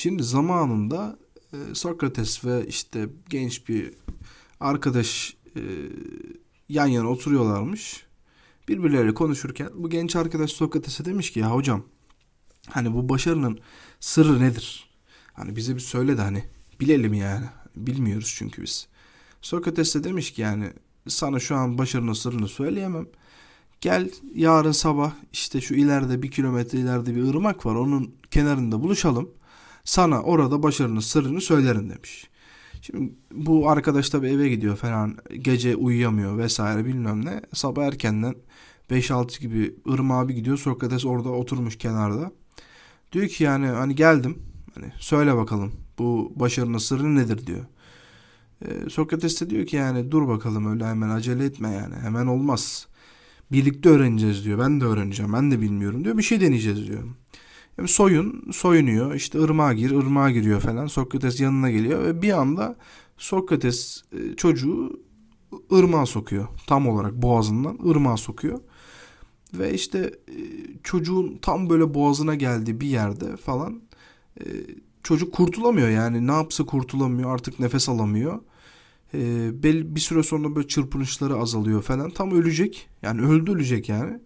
Şimdi zamanında e, Sokrates ve işte genç bir arkadaş e, yan yana oturuyorlarmış. Birbirleriyle konuşurken bu genç arkadaş Sokrates'e demiş ki ya hocam hani bu başarının sırrı nedir? Hani bize bir söyle de hani bilelim yani. Bilmiyoruz çünkü biz. Sokrates de demiş ki yani sana şu an başarının sırrını söyleyemem. Gel yarın sabah işte şu ileride bir kilometre ileride bir ırmak var onun kenarında buluşalım. Sana orada başarının sırrını söylerim demiş. Şimdi bu arkadaş tabi eve gidiyor falan gece uyuyamıyor vesaire bilmem ne. Sabah erkenden 5-6 gibi ırmağa bir gidiyor Sokrates orada oturmuş kenarda. Diyor ki yani hani geldim hani söyle bakalım bu başarının sırrı nedir diyor. Ee, Sokrates de diyor ki yani dur bakalım öyle hemen acele etme yani hemen olmaz. Birlikte öğreneceğiz diyor. Ben de öğreneceğim. Ben de bilmiyorum diyor. Bir şey deneyeceğiz diyor. Yani soyun, soyunuyor. İşte ırmağa gir, ırmağa giriyor falan. Sokrates yanına geliyor ve bir anda Sokrates e, çocuğu ırmağa sokuyor. Tam olarak boğazından ırmağa sokuyor. Ve işte e, çocuğun tam böyle boğazına geldiği bir yerde falan e, çocuk kurtulamıyor yani ne yapsa kurtulamıyor artık nefes alamıyor. E, bir süre sonra böyle çırpınışları azalıyor falan tam ölecek yani öldü ölecek yani.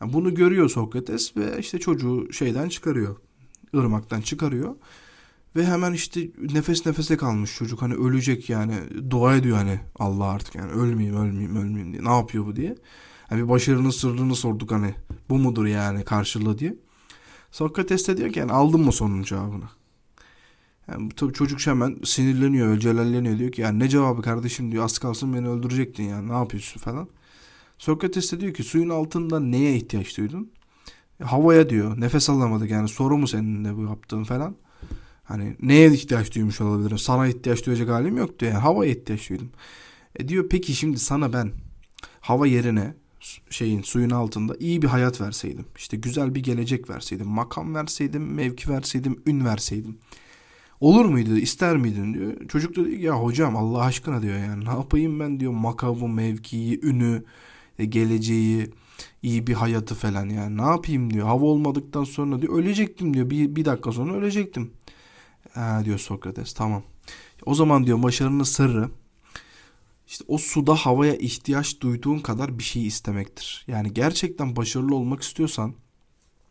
Yani. Bunu görüyor Sokrates ve işte çocuğu şeyden çıkarıyor ırmaktan çıkarıyor. Ve hemen işte nefes nefese kalmış çocuk hani ölecek yani dua ediyor hani Allah artık yani ölmeyeyim ölmeyeyim ölmeyeyim diye ne yapıyor bu diye. Yani bir başarının sırrını sorduk hani bu mudur yani karşılığı diye. Sokrates de diyor ki yani aldın mı sonun cevabını? Yani tabii çocuk hemen sinirleniyor, celalleniyor diyor ki yani ne cevabı kardeşim diyor az kalsın beni öldürecektin yani ne yapıyorsun falan. Sokrates de diyor ki suyun altında neye ihtiyaç duydun? Havaya diyor nefes alamadık yani soru mu senin de bu yaptığın falan. Hani neye ihtiyaç duymuş olabilirim? Sana ihtiyaç duyacak halim yoktu yani havaya ihtiyaç duydum. E diyor peki şimdi sana ben hava yerine şeyin suyun altında iyi bir hayat verseydim. işte güzel bir gelecek verseydim. Makam verseydim, mevki verseydim, ün verseydim. Olur muydu, ister miydin diyor. Çocuk da diyor ya hocam Allah aşkına diyor yani ne yapayım ben diyor makamı, mevkiyi, ünü, geleceği, iyi bir hayatı falan yani ne yapayım diyor. Hava olmadıktan sonra diyor ölecektim diyor. Bir, bir dakika sonra ölecektim. Ha, diyor Sokrates tamam. O zaman diyor başarının sırrı işte o suda havaya ihtiyaç duyduğun kadar bir şey istemektir. Yani gerçekten başarılı olmak istiyorsan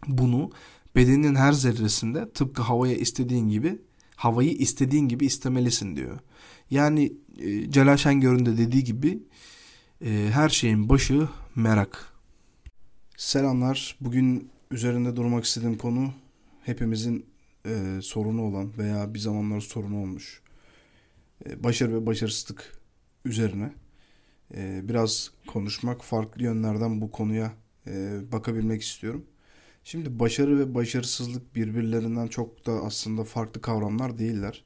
bunu bedenin her zerresinde tıpkı havaya istediğin gibi havayı istediğin gibi istemelisin diyor. Yani e, Celal Şengör'ün de dediği gibi e, her şeyin başı merak. Selamlar. Bugün üzerinde durmak istediğim konu hepimizin e, sorunu olan veya bir zamanlar sorunu olmuş. E, başarı ve başarısızlık üzerine e, biraz konuşmak, farklı yönlerden bu konuya e, bakabilmek istiyorum. Şimdi başarı ve başarısızlık birbirlerinden çok da aslında farklı kavramlar değiller.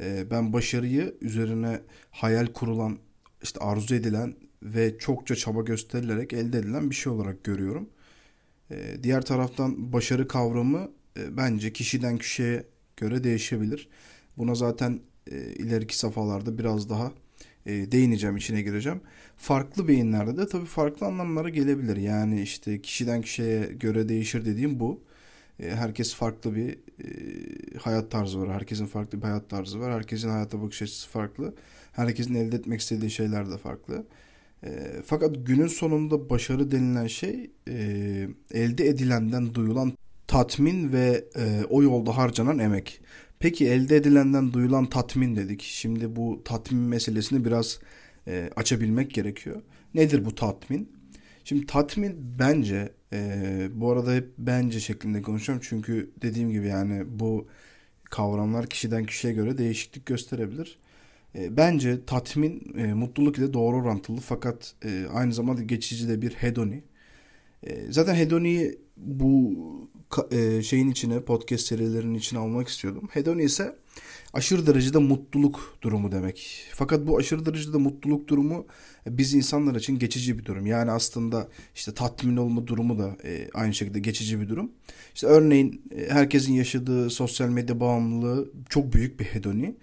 E, ben başarıyı üzerine hayal kurulan, işte arzu edilen ve çokça çaba gösterilerek elde edilen bir şey olarak görüyorum. E, diğer taraftan başarı kavramı e, bence kişiden kişiye göre değişebilir. Buna zaten e, ileriki safhalarda biraz daha e, değineceğim, içine gireceğim. Farklı beyinlerde de tabii farklı anlamlara gelebilir. Yani işte kişiden kişiye göre değişir dediğim bu. Herkes farklı bir hayat tarzı var. Herkesin farklı bir hayat tarzı var. Herkesin hayata bakış açısı farklı. Herkesin elde etmek istediği şeyler de farklı. E, fakat günün sonunda başarı denilen şey e, elde edilenden duyulan tatmin ve e, o yolda harcanan emek. Peki elde edilenden duyulan tatmin dedik. Şimdi bu tatmin meselesini biraz e, açabilmek gerekiyor. Nedir bu tatmin? Şimdi tatmin bence e, bu arada hep bence şeklinde konuşuyorum. Çünkü dediğim gibi yani bu kavramlar kişiden kişiye göre değişiklik gösterebilir. E, bence tatmin e, mutluluk ile doğru orantılı fakat e, aynı zamanda geçici de bir hedoni. E, zaten hedoniyi bu e, şeyin içine podcast serilerinin içine almak istiyordum. Hedoni ise aşırı derecede mutluluk durumu demek. Fakat bu aşırı derecede mutluluk durumu e, biz insanlar için geçici bir durum. Yani aslında işte tatmin olma durumu da e, aynı şekilde geçici bir durum. İşte örneğin herkesin yaşadığı sosyal medya bağımlılığı çok büyük bir hedoni.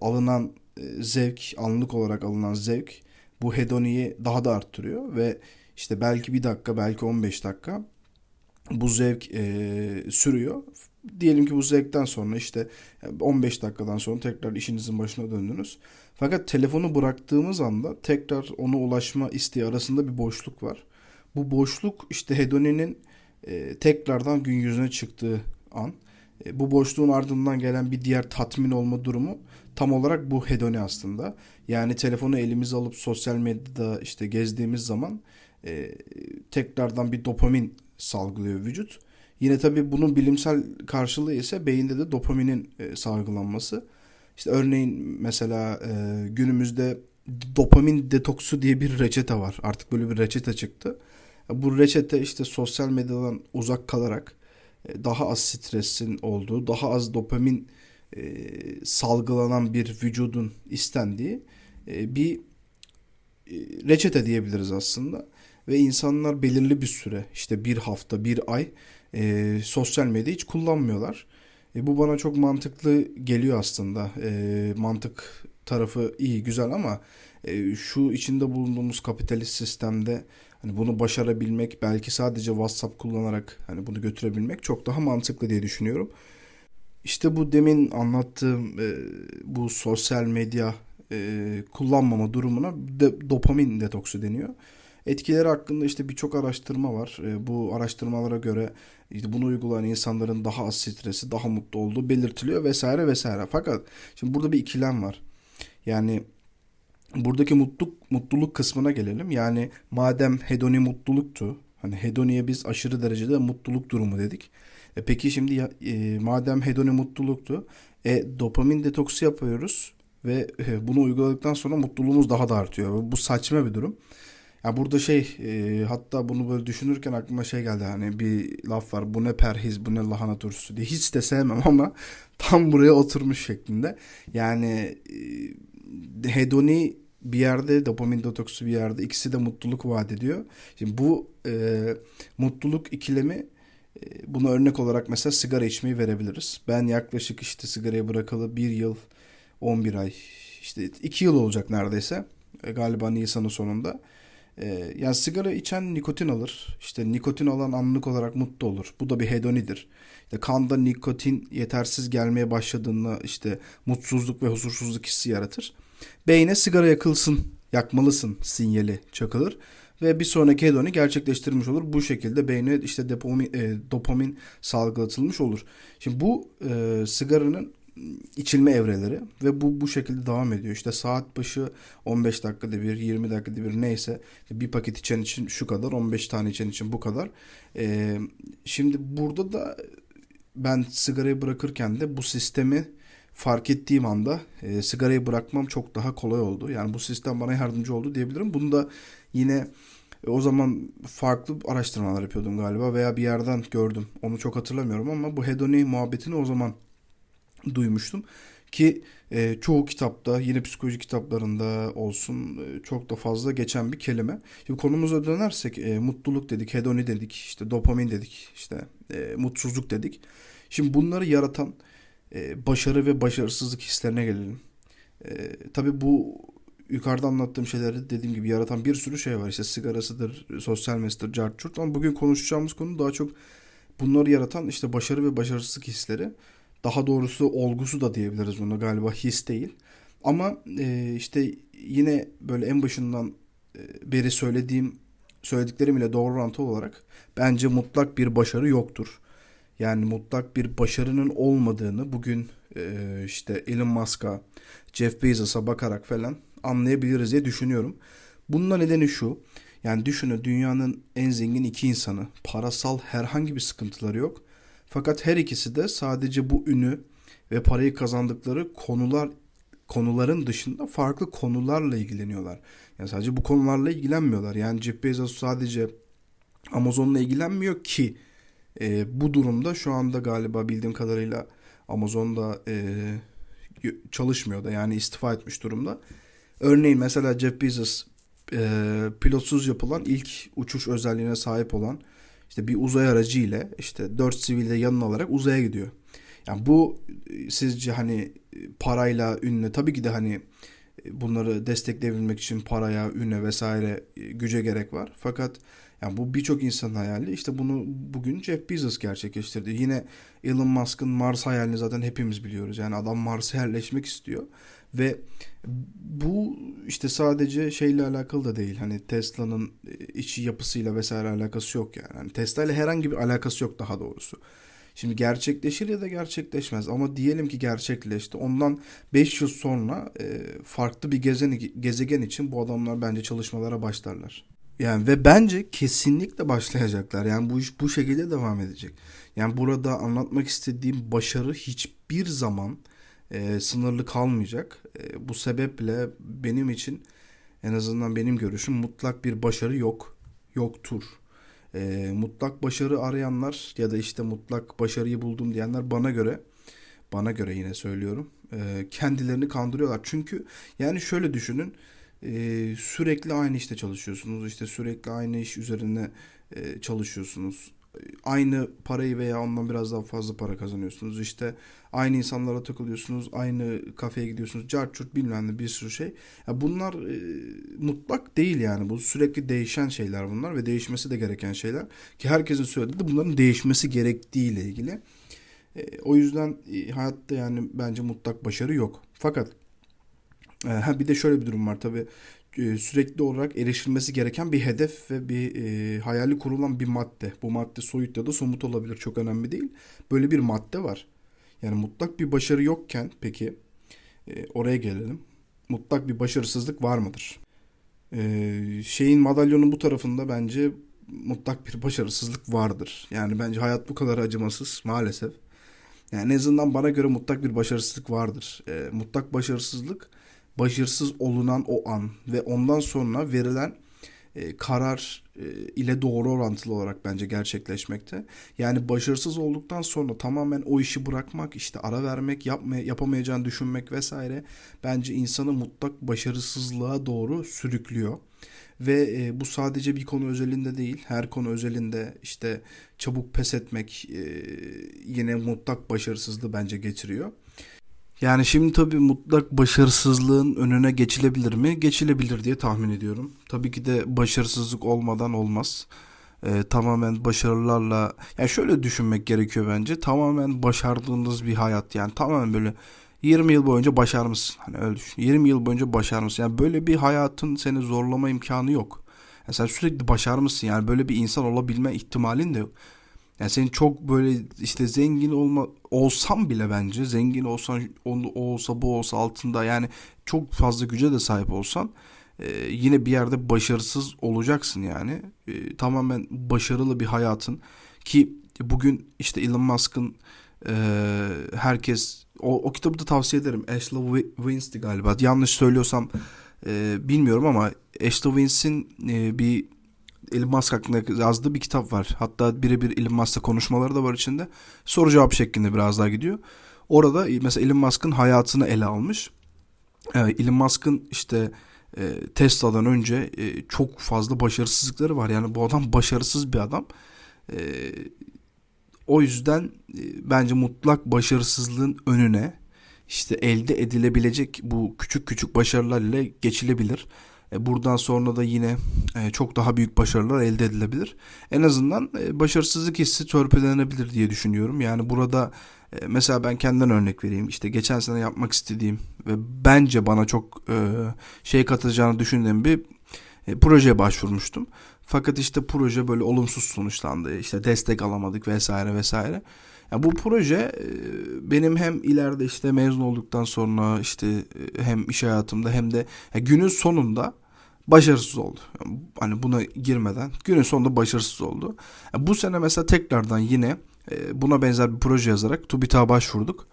Alınan zevk, anlık olarak alınan zevk bu hedoniyi daha da arttırıyor ve işte belki bir dakika belki 15 dakika bu zevk e, sürüyor. Diyelim ki bu zevkten sonra işte 15 dakikadan sonra tekrar işinizin başına döndünüz. Fakat telefonu bıraktığımız anda tekrar ona ulaşma isteği arasında bir boşluk var. Bu boşluk işte hedoninin e, tekrardan gün yüzüne çıktığı an. E, bu boşluğun ardından gelen bir diğer tatmin olma durumu tam olarak bu hedoni aslında. Yani telefonu elimize alıp sosyal medyada işte gezdiğimiz zaman e, tekrardan bir dopamin salgılıyor vücut. Yine tabii bunun bilimsel karşılığı ise beyinde de dopaminin e, salgılanması. İşte örneğin mesela e, günümüzde dopamin detoksu diye bir reçete var. Artık böyle bir reçete çıktı. Bu reçete işte sosyal medyadan uzak kalarak daha az stresin olduğu, daha az dopamin e, salgılanan bir vücudun istendiği e, bir e, reçete diyebiliriz aslında. Ve insanlar belirli bir süre işte bir hafta, bir ay e, sosyal medya hiç kullanmıyorlar. E, bu bana çok mantıklı geliyor aslında. E, mantık tarafı iyi, güzel ama e, şu içinde bulunduğumuz kapitalist sistemde hani bunu başarabilmek belki sadece WhatsApp kullanarak hani bunu götürebilmek çok daha mantıklı diye düşünüyorum. İşte bu demin anlattığım e, bu sosyal medya e, kullanmama durumuna de, dopamin detoksu deniyor. Etkileri hakkında işte birçok araştırma var. E, bu araştırmalara göre işte bunu uygulayan insanların daha az stresi, daha mutlu olduğu belirtiliyor vesaire vesaire. Fakat şimdi burada bir ikilem var. Yani buradaki mutluluk mutluluk kısmına gelelim. Yani madem hedoni mutluluktu. Hani hedoniye biz aşırı derecede mutluluk durumu dedik. E peki şimdi ya, e, madem hedoni mutluluktu, e, dopamin detoksu yapıyoruz ve e, bunu uyguladıktan sonra mutluluğumuz daha da artıyor. Bu saçma bir durum. Ya burada şey e, hatta bunu böyle düşünürken aklıma şey geldi hani bir laf var bu ne perhiz bu ne lahana turşusu diye hiç de sevmem ama tam buraya oturmuş şeklinde. Yani e, hedoni bir yerde dopamin detoksu bir yerde ikisi de mutluluk vaat ediyor. Şimdi bu e, mutluluk ikilemi e, buna örnek olarak mesela sigara içmeyi verebiliriz. Ben yaklaşık işte sigarayı bırakalı bir yıl 11 ay işte iki yıl olacak neredeyse e, galiba Nisan'ın sonunda. Ee, yani sigara içen nikotin alır. İşte nikotin alan anlık olarak mutlu olur. Bu da bir hedonidir. İşte kanda nikotin yetersiz gelmeye başladığında işte mutsuzluk ve huzursuzluk hissi yaratır. Beyne sigara yakılsın, yakmalısın sinyali çakılır ve bir sonraki hedoni gerçekleştirmiş olur. Bu şekilde beyne işte dopamin, e, dopamin salgılatılmış olur. Şimdi bu e, sigaranın içilme evreleri ve bu bu şekilde devam ediyor. İşte saat başı 15 dakikada bir, 20 dakikada bir neyse bir paket içen için şu kadar, 15 tane içen için bu kadar. Ee, şimdi burada da ben sigarayı bırakırken de bu sistemi fark ettiğim anda e, sigarayı bırakmam çok daha kolay oldu. Yani bu sistem bana yardımcı oldu diyebilirim. Bunu da yine e, o zaman farklı araştırmalar yapıyordum galiba veya bir yerden gördüm. Onu çok hatırlamıyorum ama bu hedoni muhabbetini o zaman duymuştum. Ki e, çoğu kitapta yine psikoloji kitaplarında olsun e, çok da fazla geçen bir kelime. Şimdi konumuza dönersek e, mutluluk dedik, hedoni dedik, işte dopamin dedik, işte e, mutsuzluk dedik. Şimdi bunları yaratan e, başarı ve başarısızlık hislerine gelelim. E, tabii bu yukarıda anlattığım şeyleri dediğim gibi yaratan bir sürü şey var. İşte sigarasıdır, sosyal medyadır, cart Ama bugün konuşacağımız konu daha çok bunları yaratan işte başarı ve başarısızlık hisleri. Daha doğrusu olgusu da diyebiliriz buna galiba his değil. Ama e, işte yine böyle en başından e, beri söylediğim söylediklerim ile doğru orantılı olarak bence mutlak bir başarı yoktur. Yani mutlak bir başarının olmadığını bugün e, işte Elon Musk'a, Jeff Bezos'a bakarak falan anlayabiliriz diye düşünüyorum. Bunun nedeni şu. Yani düşünün dünyanın en zengin iki insanı. Parasal herhangi bir sıkıntıları yok. Fakat her ikisi de sadece bu ünü ve parayı kazandıkları konular konuların dışında farklı konularla ilgileniyorlar. Yani sadece bu konularla ilgilenmiyorlar. Yani Jeff Bezos sadece Amazon'la ilgilenmiyor ki e, bu durumda şu anda galiba bildiğim kadarıyla Amazon'da e, çalışmıyor da yani istifa etmiş durumda. Örneğin mesela Jeff Bezos e, pilotsuz yapılan ilk uçuş özelliğine sahip olan işte bir uzay aracı ile işte dört sivil de yanına alarak uzaya gidiyor. Yani bu e, sizce hani e, parayla, ünle tabii ki de hani e, bunları destekleyebilmek için paraya, üne vesaire güce gerek var. Fakat Yani bu birçok insanın hayali. İşte bunu bugün Jeff Bezos gerçekleştirdi. Yine Elon Musk'ın Mars hayalini zaten hepimiz biliyoruz. Yani adam Mars'a yerleşmek istiyor. Ve bu işte sadece şeyle alakalı da değil. Hani Tesla'nın içi yapısıyla vesaire alakası yok yani. yani Tesla ile herhangi bir alakası yok daha doğrusu. Şimdi gerçekleşir ya da gerçekleşmez ama diyelim ki gerçekleşti. Ondan 5 yıl sonra e, farklı bir gezegen için bu adamlar bence çalışmalara başlarlar. Yani ve bence kesinlikle başlayacaklar. Yani bu iş bu şekilde devam edecek. Yani burada anlatmak istediğim başarı hiçbir zaman e, sınırlı kalmayacak. E, bu sebeple benim için en azından benim görüşüm mutlak bir başarı yok. Yoktur. E, mutlak başarı arayanlar ya da işte mutlak başarıyı buldum diyenler bana göre bana göre yine söylüyorum e, kendilerini kandırıyorlar. Çünkü yani şöyle düşünün e, sürekli aynı işte çalışıyorsunuz işte sürekli aynı iş üzerine e, çalışıyorsunuz aynı parayı veya ondan biraz daha fazla para kazanıyorsunuz. İşte aynı insanlara takılıyorsunuz, aynı kafeye gidiyorsunuz, carçurt bilmem ne bir sürü şey. Ya bunlar e, mutlak değil yani. Bu sürekli değişen şeyler bunlar ve değişmesi de gereken şeyler. Ki herkesin söylediği de bunların değişmesi gerektiği ile ilgili. E, o yüzden e, hayatta yani bence mutlak başarı yok. Fakat ha bir de şöyle bir durum var tabii e, sürekli olarak erişilmesi gereken bir hedef ve bir e, hayali kurulan bir madde. Bu madde soyut ya da somut olabilir çok önemli değil. Böyle bir madde var. Yani mutlak bir başarı yokken peki e, oraya gelelim. Mutlak bir başarısızlık var mıdır? E, şeyin madalyonun bu tarafında bence mutlak bir başarısızlık vardır. Yani bence hayat bu kadar acımasız maalesef. Yani en azından bana göre mutlak bir başarısızlık vardır. E, mutlak başarısızlık başarısız olunan o an ve ondan sonra verilen e, karar e, ile doğru orantılı olarak bence gerçekleşmekte. Yani başarısız olduktan sonra tamamen o işi bırakmak, işte ara vermek, yapmaya, yapamayacağını düşünmek vesaire bence insanı mutlak başarısızlığa doğru sürüklüyor. Ve e, bu sadece bir konu özelinde değil, her konu özelinde işte çabuk pes etmek e, yine mutlak başarısızlığı bence getiriyor. Yani şimdi tabii mutlak başarısızlığın önüne geçilebilir mi? Geçilebilir diye tahmin ediyorum. Tabii ki de başarısızlık olmadan olmaz. Ee, tamamen başarılarla yani şöyle düşünmek gerekiyor bence. Tamamen başardığınız bir hayat yani tamamen böyle 20 yıl boyunca başarmışsın. Hani öyle düşün. 20 yıl boyunca başarmışsın. Yani böyle bir hayatın seni zorlama imkanı yok. Yani sen sürekli başarmışsın. Yani böyle bir insan olabilme ihtimalin de yok. Yani senin çok böyle işte zengin olma olsam bile bence zengin olsan onu olsa bu olsa altında yani çok fazla güce de sahip olsan e, yine bir yerde başarısız olacaksın yani. E, tamamen başarılı bir hayatın ki bugün işte Elon Musk'ın e, herkes o, o kitabı da tavsiye ederim. Ashley Wins'ti galiba. Yanlış söylüyorsam e, bilmiyorum ama Ashley Wins'in e, bir Elon Musk hakkında yazdığı bir kitap var. Hatta birebir Elon Musk'la konuşmaları da var içinde. Soru cevap şeklinde biraz daha gidiyor. Orada mesela Elon Musk'ın hayatını ele almış. Ee, Elon Musk'ın işte e, Tesla'dan önce e, çok fazla başarısızlıkları var. Yani bu adam başarısız bir adam. E, o yüzden e, bence mutlak başarısızlığın önüne işte elde edilebilecek bu küçük küçük başarılar ile geçilebilir. E, buradan sonra da yine e, çok daha büyük başarılar elde edilebilir. En azından e, başarısızlık hissi törpülenebilir diye düşünüyorum. Yani burada mesela ben kendimden örnek vereyim. İşte geçen sene yapmak istediğim ve bence bana çok şey katacağını düşündüğüm bir projeye başvurmuştum. Fakat işte proje böyle olumsuz sonuçlandı. İşte destek alamadık vesaire vesaire. Yani bu proje benim hem ileride işte mezun olduktan sonra işte hem iş hayatımda hem de günün sonunda başarısız oldu. Hani buna girmeden günün sonunda başarısız oldu. Bu sene mesela tekrardan yine buna benzer bir proje yazarak TÜBİTAK'a başvurduk.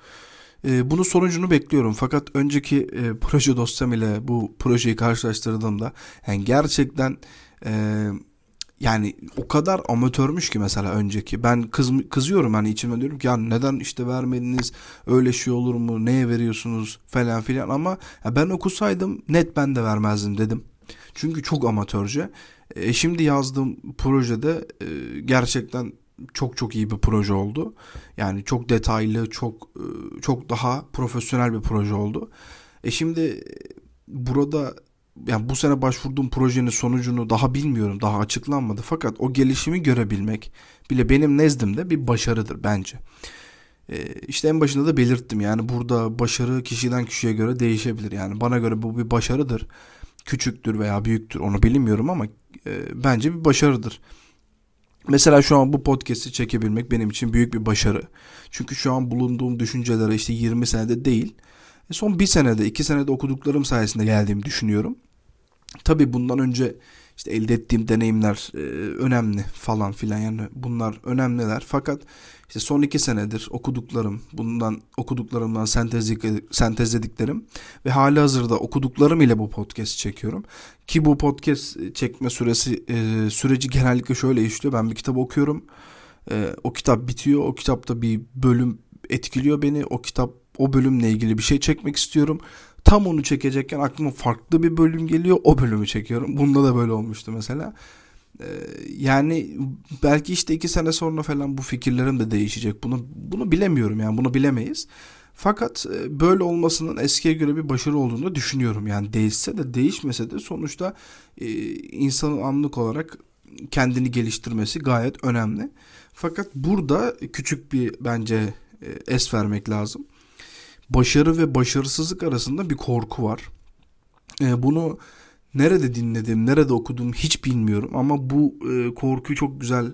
Bunun sonucunu bekliyorum. Fakat önceki proje dosyam ile bu projeyi karşılaştırdığımda yani gerçekten yani o kadar amatörmüş ki mesela önceki. Ben kız, kızıyorum hani içime diyorum ki ya neden işte vermediniz öyle şey olur mu neye veriyorsunuz falan filan ama ben okusaydım net ben de vermezdim dedim. Çünkü çok amatörce. E, şimdi yazdığım projede e, gerçekten çok çok iyi bir proje oldu. Yani çok detaylı, çok e, çok daha profesyonel bir proje oldu. E şimdi burada yani bu sene başvurduğum projenin sonucunu daha bilmiyorum. Daha açıklanmadı. Fakat o gelişimi görebilmek bile benim nezdimde bir başarıdır bence. Ee, işte en başında da belirttim yani burada başarı kişiden kişiye göre değişebilir. Yani bana göre bu bir başarıdır. Küçüktür veya büyüktür onu bilmiyorum ama e, bence bir başarıdır. Mesela şu an bu podcast'i çekebilmek benim için büyük bir başarı. Çünkü şu an bulunduğum düşüncelere işte 20 senede değil, e, son bir senede, iki senede okuduklarım sayesinde geldiğimi düşünüyorum. Tabii bundan önce işte elde ettiğim deneyimler e, önemli falan filan yani bunlar önemliler. Fakat işte son iki senedir okuduklarım, bundan okuduklarımdan sentezledik, sentezlediklerim ve hali hazırda okuduklarım ile bu podcast çekiyorum. Ki bu podcast çekme süresi e, süreci genellikle şöyle işliyor. Ben bir kitap okuyorum. E, o kitap bitiyor. O kitapta bir bölüm etkiliyor beni. O kitap o bölümle ilgili bir şey çekmek istiyorum. Tam onu çekecekken aklıma farklı bir bölüm geliyor. O bölümü çekiyorum. Bunda da böyle olmuştu mesela. Ee, yani belki işte iki sene sonra falan bu fikirlerim de değişecek. Bunu bunu bilemiyorum yani bunu bilemeyiz. Fakat e, böyle olmasının eskiye göre bir başarı olduğunu düşünüyorum. Yani değişse de değişmese de sonuçta e, insanın anlık olarak kendini geliştirmesi gayet önemli. Fakat burada küçük bir bence e, es vermek lazım başarı ve başarısızlık arasında bir korku var. E, bunu nerede dinledim, nerede okudum hiç bilmiyorum ama bu e, korkuyu çok güzel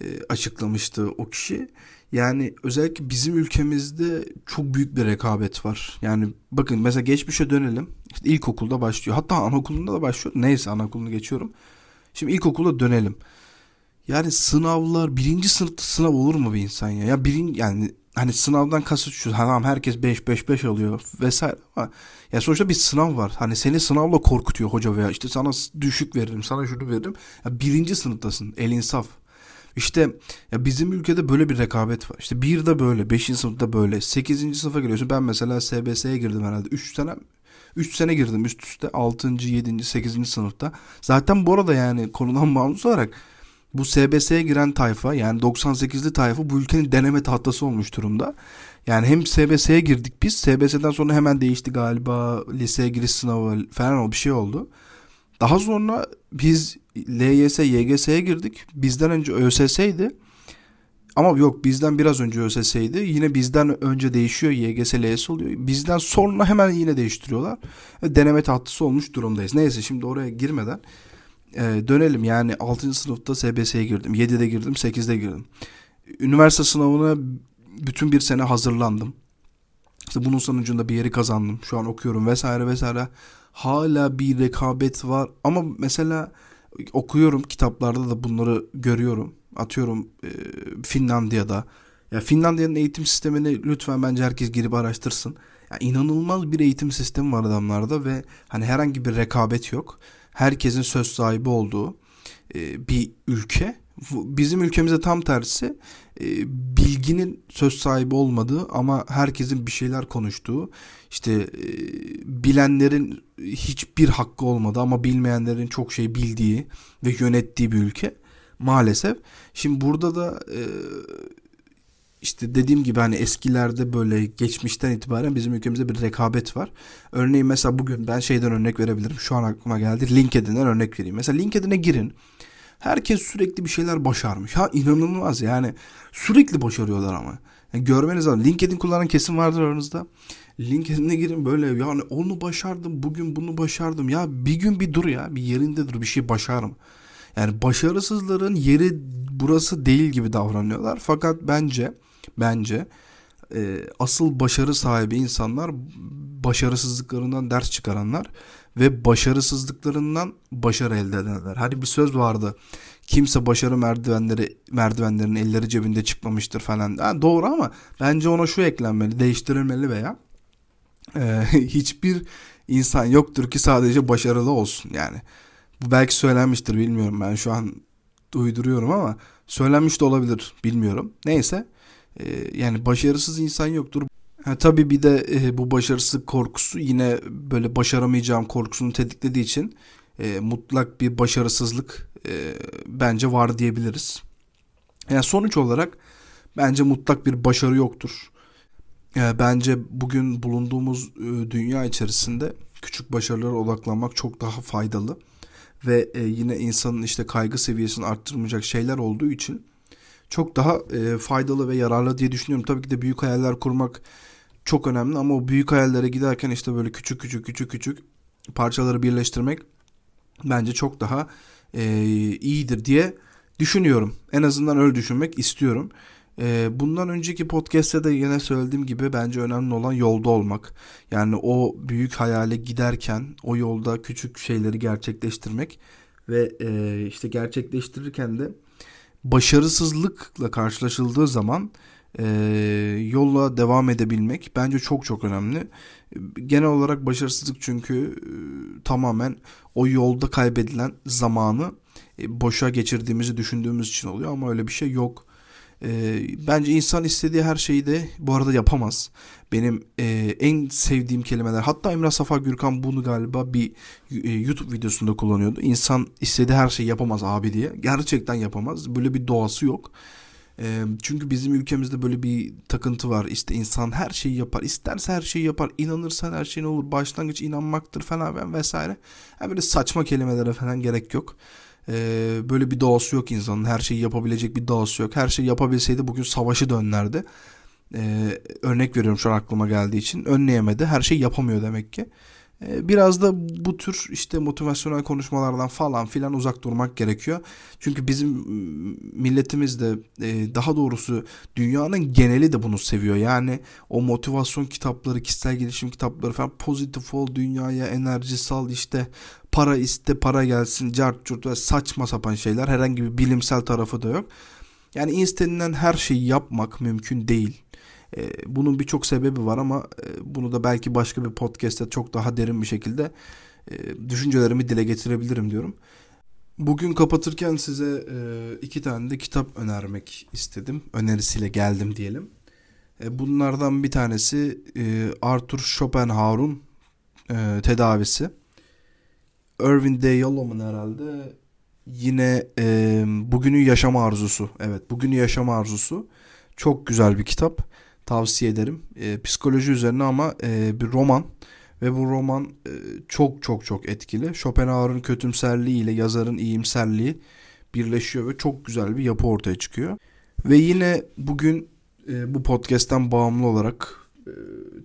e, açıklamıştı o kişi. Yani özellikle bizim ülkemizde çok büyük bir rekabet var. Yani bakın mesela geçmişe dönelim. İşte ilkokulda başlıyor. Hatta anaokulunda da başlıyor. Neyse anaokulunu geçiyorum. Şimdi ilkokula dönelim. Yani sınavlar birinci sınıfta sınav olur mu bir insan ya? Ya birin yani hani sınavdan kasıt şu tamam herkes 5 5 5 alıyor vesaire ama ya sonuçta bir sınav var. Hani seni sınavla korkutuyor hoca veya işte sana düşük veririm, sana şunu veririm. Ya birinci sınıftasın. El insaf. İşte ya bizim ülkede böyle bir rekabet var. İşte bir de böyle, beşinci sınıfta böyle, sekizinci sınıfa giriyorsun. Ben mesela SBS'ye girdim herhalde. Üç sene 3 sene girdim üst üste 6. 7. 8. sınıfta. Zaten bu arada yani konudan bağımsız olarak bu SBS'ye giren tayfa yani 98'li tayfa bu ülkenin deneme tahtası olmuş durumda. Yani hem SBS'ye girdik biz. SBS'den sonra hemen değişti galiba. Liseye giriş sınavı falan o bir şey oldu. Daha sonra biz LYS, YGS'ye girdik. Bizden önce ÖSS'ydi. Ama yok bizden biraz önce ÖSS'ydi. Yine bizden önce değişiyor. YGS, LYS oluyor. Bizden sonra hemen yine değiştiriyorlar. Deneme tahtası olmuş durumdayız. Neyse şimdi oraya girmeden e, dönelim yani 6. sınıfta SBS'ye girdim. 7'de girdim 8'de girdim. Üniversite sınavına bütün bir sene hazırlandım. İşte bunun sonucunda bir yeri kazandım. Şu an okuyorum vesaire vesaire. Hala bir rekabet var. Ama mesela okuyorum kitaplarda da bunları görüyorum. Atıyorum e, Finlandiya'da. Ya Finlandiya'nın eğitim sistemini lütfen bence herkes girip araştırsın. Ya inanılmaz bir eğitim sistemi var adamlarda ve hani herhangi bir rekabet yok herkesin söz sahibi olduğu e, bir ülke. Bizim ülkemizde tam tersi e, bilginin söz sahibi olmadığı ama herkesin bir şeyler konuştuğu işte e, bilenlerin hiçbir hakkı olmadığı ama bilmeyenlerin çok şey bildiği ve yönettiği bir ülke maalesef. Şimdi burada da işte dediğim gibi hani eskilerde böyle geçmişten itibaren bizim ülkemizde bir rekabet var. Örneğin mesela bugün ben şeyden örnek verebilirim. Şu an aklıma geldi. LinkedIn'den örnek vereyim. Mesela LinkedIn'e girin. Herkes sürekli bir şeyler başarmış. Ha inanılmaz yani. Sürekli başarıyorlar ama. Yani görmeniz lazım. LinkedIn kullanan kesim vardır aranızda. LinkedIn'e girin böyle yani onu başardım bugün bunu başardım. Ya bir gün bir dur ya bir yerinde dur bir şey başarım. Yani başarısızların yeri burası değil gibi davranıyorlar. Fakat bence bence e, asıl başarı sahibi insanlar başarısızlıklarından ders çıkaranlar ve başarısızlıklarından başarı elde edenler. Hani bir söz vardı. Kimse başarı merdivenleri merdivenlerin elleri cebinde çıkmamıştır falan. Yani doğru ama bence ona şu eklenmeli, değiştirilmeli veya e, hiçbir insan yoktur ki sadece başarılı olsun yani. Bu belki söylenmiştir bilmiyorum ben şu an uyduruyorum ama söylenmiş de olabilir bilmiyorum. Neyse ee, yani başarısız insan yoktur. Ha, tabii bir de e, bu başarısızlık korkusu yine böyle başaramayacağım korkusunu tetiklediği için e, mutlak bir başarısızlık e, bence var diyebiliriz. Yani sonuç olarak bence mutlak bir başarı yoktur. E, bence bugün bulunduğumuz e, dünya içerisinde küçük başarılara odaklanmak çok daha faydalı ve e, yine insanın işte kaygı seviyesini arttırmayacak şeyler olduğu için çok daha e, faydalı ve yararlı diye düşünüyorum. Tabii ki de büyük hayaller kurmak çok önemli ama o büyük hayallere giderken işte böyle küçük küçük küçük küçük parçaları birleştirmek bence çok daha e, iyidir diye düşünüyorum. En azından öyle düşünmek istiyorum. E, bundan önceki podcast'te de yine söylediğim gibi bence önemli olan yolda olmak. Yani o büyük hayale giderken o yolda küçük şeyleri gerçekleştirmek ve e, işte gerçekleştirirken de başarısızlıkla karşılaşıldığı zaman e, yolla devam edebilmek bence çok çok önemli. Genel olarak başarısızlık çünkü e, tamamen o yolda kaybedilen zamanı e, boşa geçirdiğimizi düşündüğümüz için oluyor ama öyle bir şey yok. E, bence insan istediği her şeyi de bu arada yapamaz. Benim e, en sevdiğim kelimeler hatta Emrah Safa Gürkan bunu galiba bir e, YouTube videosunda kullanıyordu. İnsan istediği her şeyi yapamaz abi diye. Gerçekten yapamaz. Böyle bir doğası yok. E, çünkü bizim ülkemizde böyle bir takıntı var. İşte insan her şeyi yapar. isterse her şeyi yapar. inanırsan her şey olur. Başlangıç inanmaktır falan vesaire. Yani böyle saçma kelimelere falan gerek yok. Ee, böyle bir doğası yok insanın. Her şeyi yapabilecek bir doğası yok. Her şeyi yapabilseydi bugün savaşı da. Ee, örnek veriyorum şu an aklıma geldiği için. Önleyemedi. Her şeyi yapamıyor demek ki. Ee, biraz da bu tür işte motivasyonel konuşmalardan falan filan uzak durmak gerekiyor. Çünkü bizim milletimiz de e, daha doğrusu dünyanın geneli de bunu seviyor. Yani o motivasyon kitapları, kişisel gelişim kitapları falan pozitif ol, dünyaya enerji sal işte para iste para gelsin cart curt ve saçma sapan şeyler herhangi bir bilimsel tarafı da yok. Yani istenilen her şeyi yapmak mümkün değil. Ee, bunun birçok sebebi var ama e, bunu da belki başka bir podcast'te çok daha derin bir şekilde e, düşüncelerimi dile getirebilirim diyorum. Bugün kapatırken size e, iki tane de kitap önermek istedim. Önerisiyle geldim diyelim. bunlardan bir tanesi Arthur Schopenhauer'un tedavisi. Irving D. Yalom'un herhalde yine e, Bugünü Yaşama Arzusu. Evet Bugünü Yaşama Arzusu. Çok güzel bir kitap. Tavsiye ederim. E, psikoloji üzerine ama e, bir roman. Ve bu roman e, çok çok çok etkili. Schopenhauer'ın kötümserliği ile yazarın iyimserliği birleşiyor ve çok güzel bir yapı ortaya çıkıyor. Ve yine bugün e, bu podcast'ten bağımlı olarak e,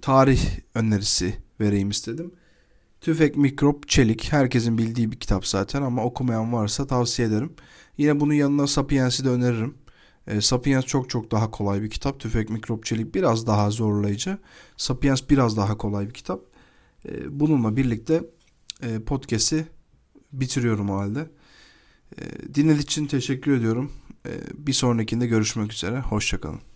tarih önerisi vereyim istedim. Tüfek, Mikrop, Çelik herkesin bildiği bir kitap zaten ama okumayan varsa tavsiye ederim. Yine bunun yanına Sapiens'i de öneririm. E, Sapiens çok çok daha kolay bir kitap. Tüfek, Mikrop, Çelik biraz daha zorlayıcı. Sapiens biraz daha kolay bir kitap. E, bununla birlikte e, podcast'i bitiriyorum o halde. E, dinlediğiniz için teşekkür ediyorum. E, bir sonrakinde görüşmek üzere. Hoşçakalın.